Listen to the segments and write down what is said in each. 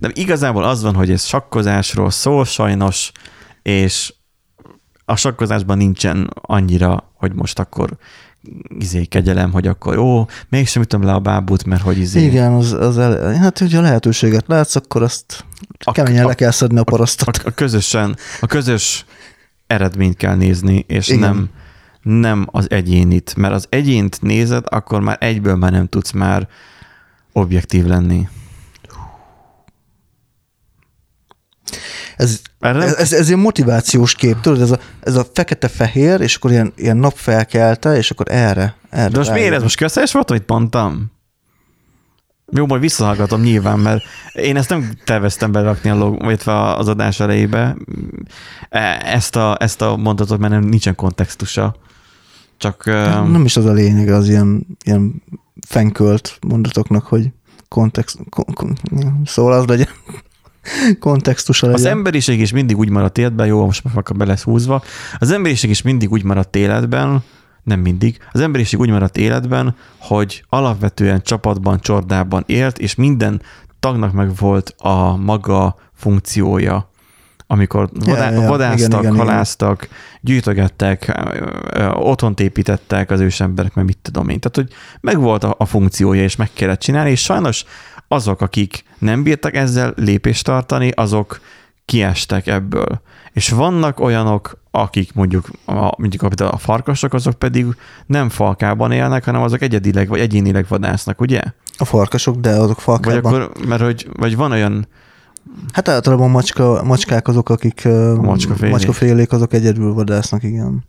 De igazából az van, hogy ez sakkozásról szól sajnos, és a sakkozásban nincsen annyira, hogy most akkor izé kegyelem, hogy akkor ó, mégsem ütöm le a bábút, mert hogy izé... Igen, az, az el, hát hogyha lehetőséget látsz, akkor azt A- keményen a- le kell szedni a parasztot. A, a közösen, a közös eredményt kell nézni, és Igen. nem, nem az egyénit, mert az egyént nézed, akkor már egyből már nem tudsz már objektív lenni. Ez, Erre nem- ez, ez, ez ilyen motivációs kép, tudod, ez a, ez a fekete-fehér, és akkor ilyen, ilyen napfelkelte, és akkor erre. erre De most miért ez most köztes volt, amit mondtam? Jó, majd visszahallgatom nyilván, mert én ezt nem terveztem berakni a log, illetve az adás elejébe. E- Ezt a, ezt a mondatot, mert nem, nincsen kontextusa. Csak um, Nem is az a lényeg az ilyen, ilyen fenkölt mondatoknak, hogy kontext, kon, kon, szóval az legyen, kontextusa legyen. az emberiség is mindig úgy maradt életben, jó, most már be lesz húzva, az emberiség is mindig úgy maradt életben, nem mindig, az emberiség úgy maradt életben, hogy alapvetően csapatban, csordában élt, és minden tagnak meg volt a maga funkciója. Amikor Ja, vadá- ja, vadáztak, igen, igen, igen. haláztak, gyűjtögettek, ö, ö, otthont építettek az ősemberek, mert mit tudom én. Tehát, hogy megvolt a, a funkciója, és meg kellett csinálni, és sajnos azok, akik nem bírtak ezzel lépést tartani, azok kiestek ebből. És vannak olyanok, akik mondjuk, a, mondjuk a farkasok, azok pedig nem falkában élnek, hanem azok egyedileg vagy egyénileg vadásznak, ugye? A farkasok, de azok Vagy falkában. akkor, mert hogy, vagy van olyan, Hát általában macska, macskák azok, akik a macskafélék. macskafélék, azok egyedül vadásznak, igen.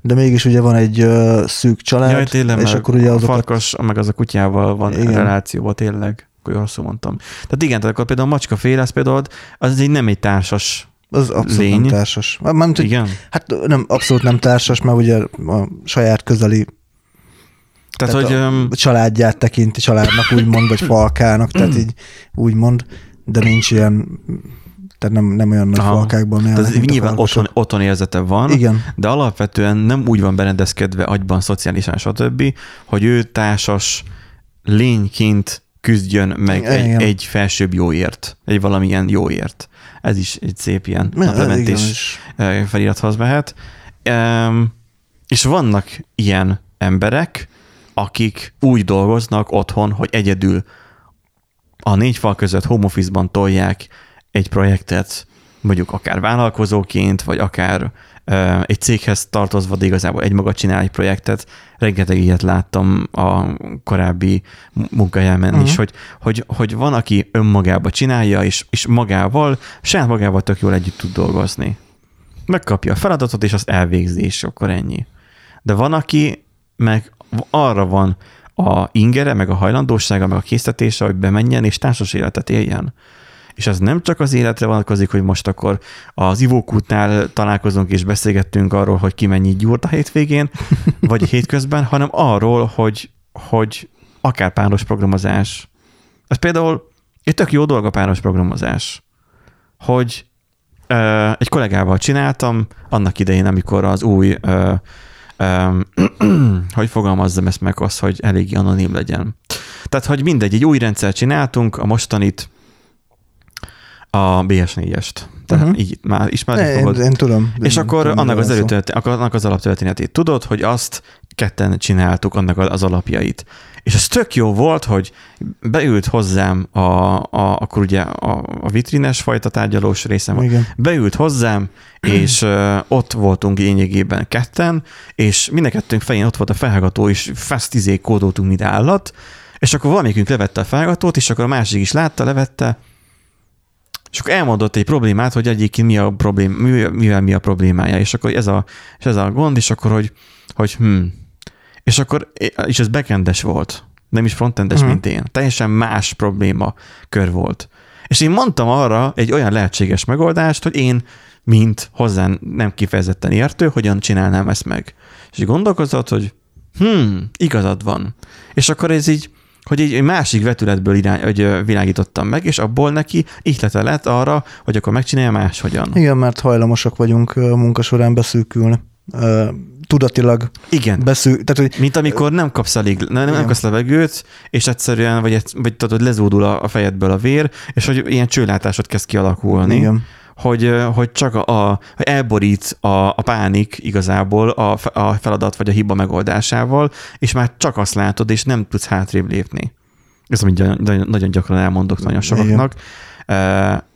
De mégis ugye van egy szűk család, jaj, tényleg, és akkor ugye a azokat... farkas, meg az a kutyával van igen. relációban tényleg, akkor jól rosszul mondtam. Tehát igen, tehát akkor például a macskaféle, az például az egy nem egy társas Az abszolút lény. nem társas. Mármint, hogy, Igen. hát nem, abszolút nem társas, mert ugye a saját közeli Tehát, tehát hogy a, a családját tekinti családnak, úgymond, vagy falkának, tehát így úgymond, de nincs ilyen, tehát nem, nem olyan nagy Aha. falkákban tehát a nyilván otthon, otthon érzete van, Igen, de alapvetően nem úgy van berendezkedve agyban, szociálisan, stb., hogy ő társas lényként küzdjön meg Igen. egy, egy felsőbb jóért, egy valamilyen jóért. Ez is egy szép ilyen naplementés felirathoz mehet. Üm, És vannak ilyen emberek, akik úgy dolgoznak otthon, hogy egyedül a négy fal között home office-ban tolják egy projektet, mondjuk akár vállalkozóként, vagy akár egy céghez tartozva, de igazából egymaga csinál egy projektet. Rengeteg ilyet láttam a korábbi munkahelyemen uh-huh. is, hogy, hogy, hogy van, aki önmagába csinálja, és, és magával, saját magával tök jól együtt tud dolgozni. Megkapja a feladatot, és azt elvégzi, és akkor ennyi. De van, aki meg arra van a ingere, meg a hajlandósága, meg a késztetése, hogy bemenjen és társas életet éljen. És ez nem csak az életre vonatkozik, hogy most akkor az ivókútnál találkozunk és beszélgettünk arról, hogy ki mennyit gyúrt a hétvégén, vagy a hétközben, hanem arról, hogy, hogy akár páros programozás. Ez például egy tök jó dolog a páros programozás, hogy ö, egy kollégával csináltam annak idején, amikor az új, ö, ö, hogy fogalmazzam ezt meg az, hogy eléggé anonim legyen. Tehát, hogy mindegy, egy új rendszer csináltunk, a mostanit, a BS4-est. Tehát uh-huh. így már ismerni én, fogod. én tudom. És Én akkor tudom, annak az, van szó. előtörté- akkor annak az alaptörténetét tudod, hogy azt ketten csináltuk, annak az alapjait. És ez tök jó volt, hogy beült hozzám a, a akkor ugye a, a vitrines fajta tárgyalós részem, Igen. beült hozzám, és uh, ott voltunk lényegében ketten, és mind kettőnk fején ott volt a felhallgató, és fast izé kódoltunk, mint állat, és akkor valamikünk levette a felhallgatót, és akkor a másik is látta, levette, és akkor elmondott egy problémát, hogy egyébként mi a problém, mivel, mi a problémája, és akkor ez a, és ez a gond, és akkor, hogy, hogy hm. És akkor, és ez backendes volt, nem is frontendes, Mhm. mint én. Teljesen más probléma kör volt. És én mondtam arra egy olyan lehetséges megoldást, hogy én, mint hozzá nem kifejezetten értő, hogyan csinálnám ezt meg. És gondolkozott, hogy hm, igazad van. És akkor ez így, hogy egy másik vetületből irány, hogy világítottam meg, és abból neki ihlete lett arra, hogy akkor megcsinálja máshogyan. Igen, mert hajlamosak vagyunk munka során beszűkülni. Tudatilag Igen. beszűk, tehát hogy Mint amikor nem kapsz elég, nem, nem kapsz levegőt, és egyszerűen, vagy, vagy tudod, lezúdul a, a fejedből a vér, és hogy ilyen csőlátásod kezd kialakulni. igen, hogy, hogy csak a, hogy elborít a, a pánik igazából a, a feladat vagy a hiba megoldásával, és már csak azt látod, és nem tudsz hátrébb lépni. Ez amit nagyon, gyakran elmondok nagyon sokaknak,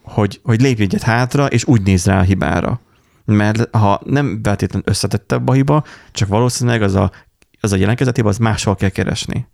hogy, hogy lépj egyet hátra, és úgy néz rá a hibára. Mert ha nem feltétlenül összetettebb a hiba, csak valószínűleg az a, az a jelenkezett hiba, az máshol kell keresni.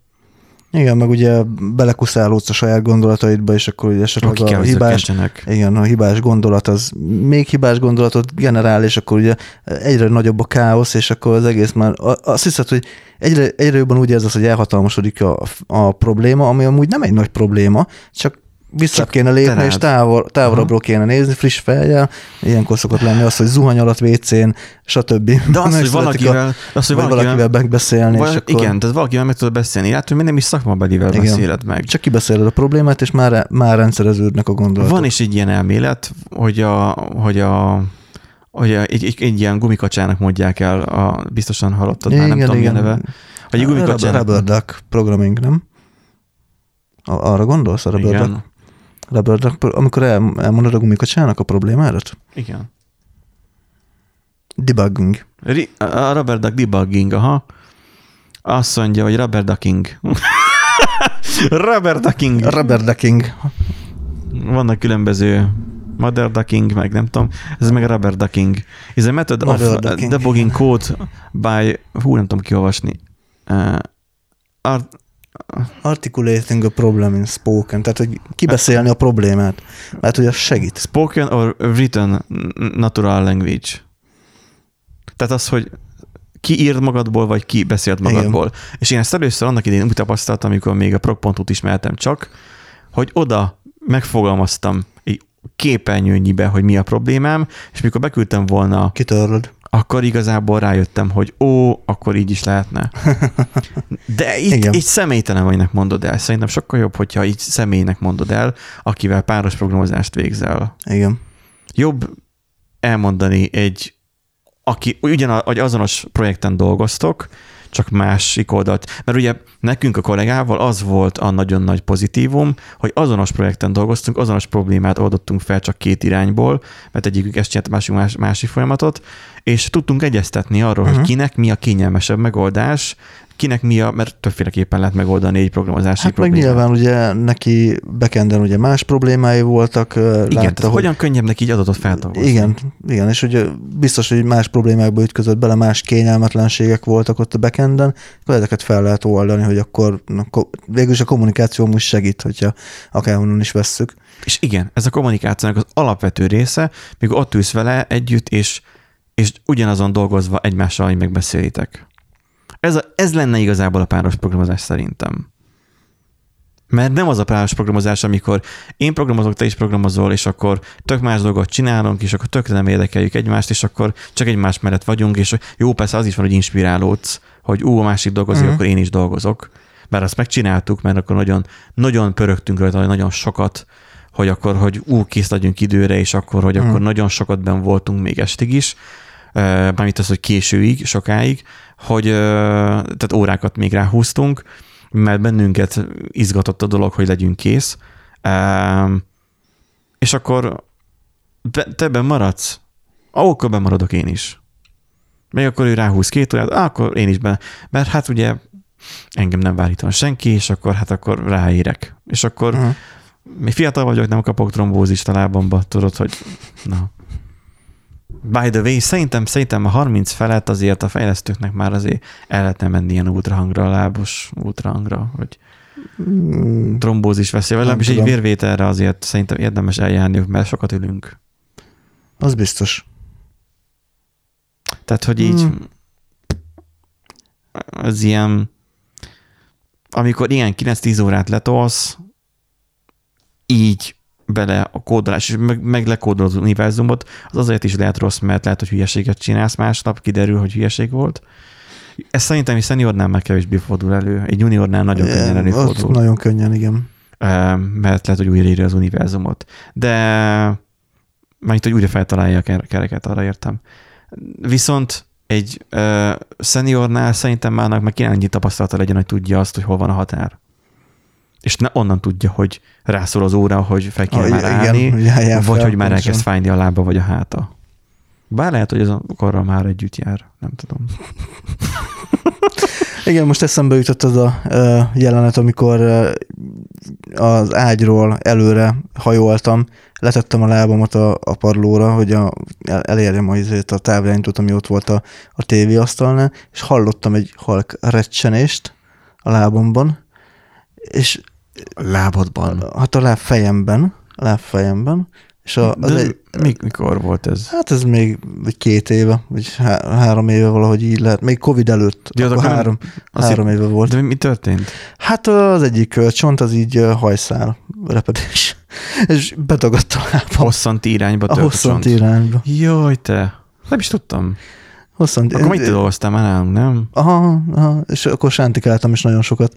Igen, meg ugye belekuszálódsz a saját gondolataidba, és akkor ugye esetleg Aki kell, a hibás, igen, a hibás gondolat az még hibás gondolatot generál, és akkor ugye egyre nagyobb a káosz, és akkor az egész már, azt hiszed, hogy egyre, egyre jobban úgy érzed, hogy elhatalmasodik a, a probléma, ami amúgy nem egy nagy probléma, csak vissza kéne lépni, és távol, távolabbról kéne nézni, friss fejjel. Ilyenkor szokott lenni az, hogy zuhany alatt WC-n, stb. De az, hogy valakivel, az, hogy a, vagy valakivel, valakivel megbeszélni, és Val- akkor Igen, tehát valakivel meg tudod beszélni. Hát, hogy nem is szakmabelivel Igen. beszéled meg. csak kibeszéled a problémát, és már, már rendszereződnek a gondolatok. Van is egy ilyen elmélet, hogy a, hogy a hogy a, egy, egy, egy, ilyen gumikacsának mondják el, a, biztosan hallottad már, nem tudom mi a neve. Hogy egy gumikacsának... rubber duck programming, nem? A- Arra gondolsz, a rubber duck? Rubber amikor el, elmondod a gumikacsának a problémárat? igen. Debugging. A rubber duck debugging, aha. Azt mondja, hogy rubber ducking. rubber ducking. Rubber ducking. Vannak különböző mother ducking, meg nem tudom. Ez meg a rubber ducking. Is a method of Mother ducking. debugging code by, hú, nem tudom kiolvasni. Uh, art, Articulating a problem in spoken, tehát hogy kibeszélni a problémát. Mert hogy az segít. spoken or written natural language. Tehát az, hogy ki írd magadból, vagy ki beszélt magadból. Igen. És én ezt először annak idején úgy tapasztaltam, amikor még a prog.hu-t ismertem csak, hogy oda megfogalmaztam egy képernyőnyibe, hogy mi a problémám, és mikor beküldtem volna, Kitörlöd. Akkor igazából rájöttem, hogy ó, akkor így is lehetne. De itt, Igen. így személytelen vagynak mondod el. Szerintem sokkal jobb, hogyha így személynek mondod el, akivel páros programozást végzel Igen. jobb elmondani egy, aki ugyan vagy azonos projekten dolgoztok, csak másik oldalt. Mert ugye nekünk a kollégával az volt a nagyon nagy pozitívum, hogy azonos projekten dolgoztunk, azonos problémát oldottunk fel csak két irányból, mert egyikük ezt csinált, másik más, másik folyamatot, és tudtunk egyeztetni arról, uh-huh. Mhm. hogy kinek mi a kényelmesebb megoldás, kinek mi a, mert többféleképpen lehet megoldani egy programozási Hát meg problémát. nyilván ugye neki backenden ugye más problémái voltak. Igen, látta, tehát hogy hogyan könnyebb neki így adatot feldolgozni. Igen, igen, és ugye biztos, hogy más problémákba ütközött bele, más kényelmetlenségek voltak ott a backenden, akkor ezeket fel lehet oldani, hogy akkor na, végül is a kommunikáció most segít, hogyha akárhonnan is vesszük. És igen, ez a kommunikációnak az alapvető része, mikor ott ülsz vele együtt, és, és ugyanazon dolgozva egymással, megbeszélitek. Ez, a, ez lenne igazából a páros programozás szerintem. Mert nem az a páros programozás, amikor én programozok, te is programozol, és akkor tök más dolgot csinálunk, és akkor tökre nem érdekeljük egymást, és akkor csak egymás mellett vagyunk, és jó, persze az is van, hogy inspirálódsz, hogy ú, a másik dolgozik, Mhm. akkor én is dolgozok. Mert azt megcsináltuk, mert akkor nagyon, nagyon pörögtünk rajta, nagyon sokat, hogy akkor, hogy ú, kész legyünk időre, és akkor, hogy Mhm. akkor nagyon sokat ben voltunk még estig is, Ö, mármint az, hogy későig, sokáig, hogy tehát órákat még ráhúztunk, mert bennünket izgatott a dolog, hogy legyünk kész. És akkor te ebben maradsz? Akkor bemaradok én is. Még akkor ő ráhúz két órát, akkor én is be. Mert hát ugye engem nem vár itthon senki, és akkor hát akkor ráérek. És akkor Uh-huh. Még fiatal vagyok, nem kapok trombózist a lábamba, tudod, hogy na. By the way, szerintem, szerintem a 30 felett azért a fejlesztőknek már azért el lehetne menni ilyen ultrahangra, lábos ultrahangra, hogy Mm, trombózis veszély, legalábbis egy vérvételre azért szerintem érdemes eljárni, mert sokat ülünk. Az biztos. Tehát, hogy így Hmm. az ilyen, amikor ilyen 9-10 órát letolsz, így bele a kódolás, és meg, meg lekódolod az univerzumot, az azért is lehet rossz, mert lehet, hogy hülyeséget csinálsz másnap, kiderül, hogy hülyeség volt. Ez szerintem egy seniornál már kevésbé fordul elő. Egy juniornál nagyon könnyen Ott előfordul. Nagyon könnyen, igen. Mert lehet, hogy újraírja az univerzumot. De majd, hogy újra feltalálja a ker- kereket, arra értem. Viszont egy ö, seniornál szerintem már meg kéne annyi tapasztalata legyen, hogy tudja azt, hogy hol van a határ. És ne onnan tudja, hogy rászól az óra, hogy fel Ah, már igen, állni, hogy álljál vagy fel, hogy már elkezd fájni a lába vagy a háta. Bár lehet, hogy ez a korral már együtt jár, nem tudom. Igen, most eszembe jutott az a jelenet, amikor az ágyról előre hajoltam, letettem a lábamat a, a padlóra, hogy a, el, elérjem a, a távirányítót, ami ott volt a, a tévéasztalnál, és hallottam egy halk recsenést a lábomban, és A lábadban. hát a lábfejemben, a lábfejemben, és a, az De egy, mi, mikor volt ez? hát ez még két éve, vagy há, három éve valahogy így lehet, még Covid előtt, Ja, akkor akkor nem- három, három éve volt. De mi történt? Hát az egyik csont az így hajszál repedés, és betagadt a lábam Hosszanti irányba a tört hosszant csont. irányba. Jaj, te. Nem is tudtam. Hosszant, Akkor mit dolgoztál már nálunk, nem? Aha, aha, és akkor sántikáltam is nagyon sokat.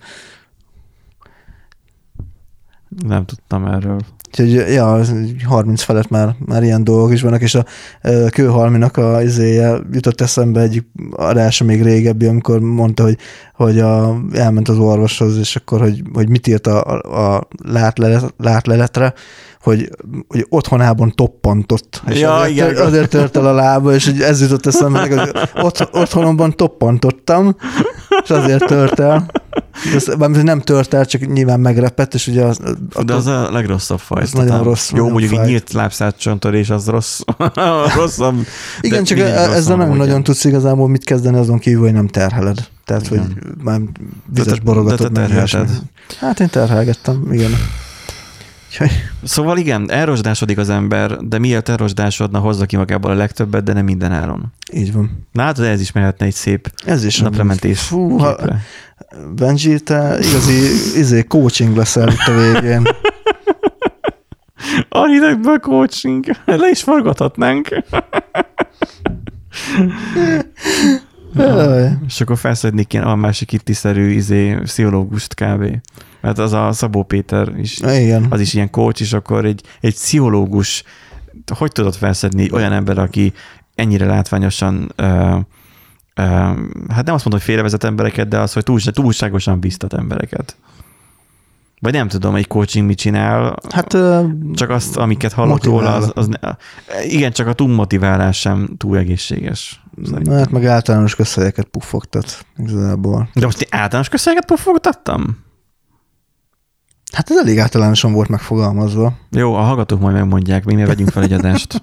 Nem tudtam erről. Úgyhogy ja, az 30 felett már, már ilyen dolgok is vannak, és a ö, kőhalminak a izéje jutott eszembe egyik adása még régebbi, amikor mondta, hogy, hogy a, elment az orvoshoz, és akkor, hogy, hogy mit írt a, a, a látlelet, látleletre, hogy, hogy otthonában toppantott. És Ja, azért, igen. azért tört el a lába, és ez jutott eszembe, hogy ott, otthonomban toppantottam, és azért tört el. Ez, mármint, nem tört el, csak nyilván megrepett, és ugye az, De az a legrosszabb faj. Az nagyon rossz, Jó, nagyon mondjuk egy fáj. nyílt lábszátcsontörés az rossz. Rosszabb. Igen, csak ezzel nem nagyon tudsz igazából mit kezdeni, azon kívül, hogy nem terheled. Tehát, Igen. hogy már vizes borogatot de te terhelted. Hát én terhelgettem, igen. Szóval igen, elrosdásodik az ember, de miért elrosdásodna, hozza ki magából a legtöbbet, de nem minden áron. így van. Na hát ez is mehetne egy szép Ez is naprementés Fú, ha. Benji, te igazi izé, coaching leszel itt a végén. A hidegből coaching. Le is forgathatnánk. Jaj. És akkor felszedni kéne a másik ittiszerű izé, pszichológust kb. Mert az a Szabó Péter is, Igen. az is ilyen coach, és akkor egy, egy pszichológus, hogy tudod felszedni olyan ember, aki ennyire látványosan ö, hát nem azt mondom, hogy félrevezet embereket, de az, hogy túl, túlságosan biztat embereket. Vagy nem tudom, egy coaching mit csinál, Hát csak azt, amiket hallok Motivál. róla, az, az ne, igen, csak a túlmotiválás sem túl egészséges. szerintem. hát meg általános közhelyeket puffogtat igazából. De most én általános közszereket pufogtattam? Hát ez elég általánosan volt megfogalmazva. Jó, a hallgatók majd megmondják, még ne vegyünk fel egy adást.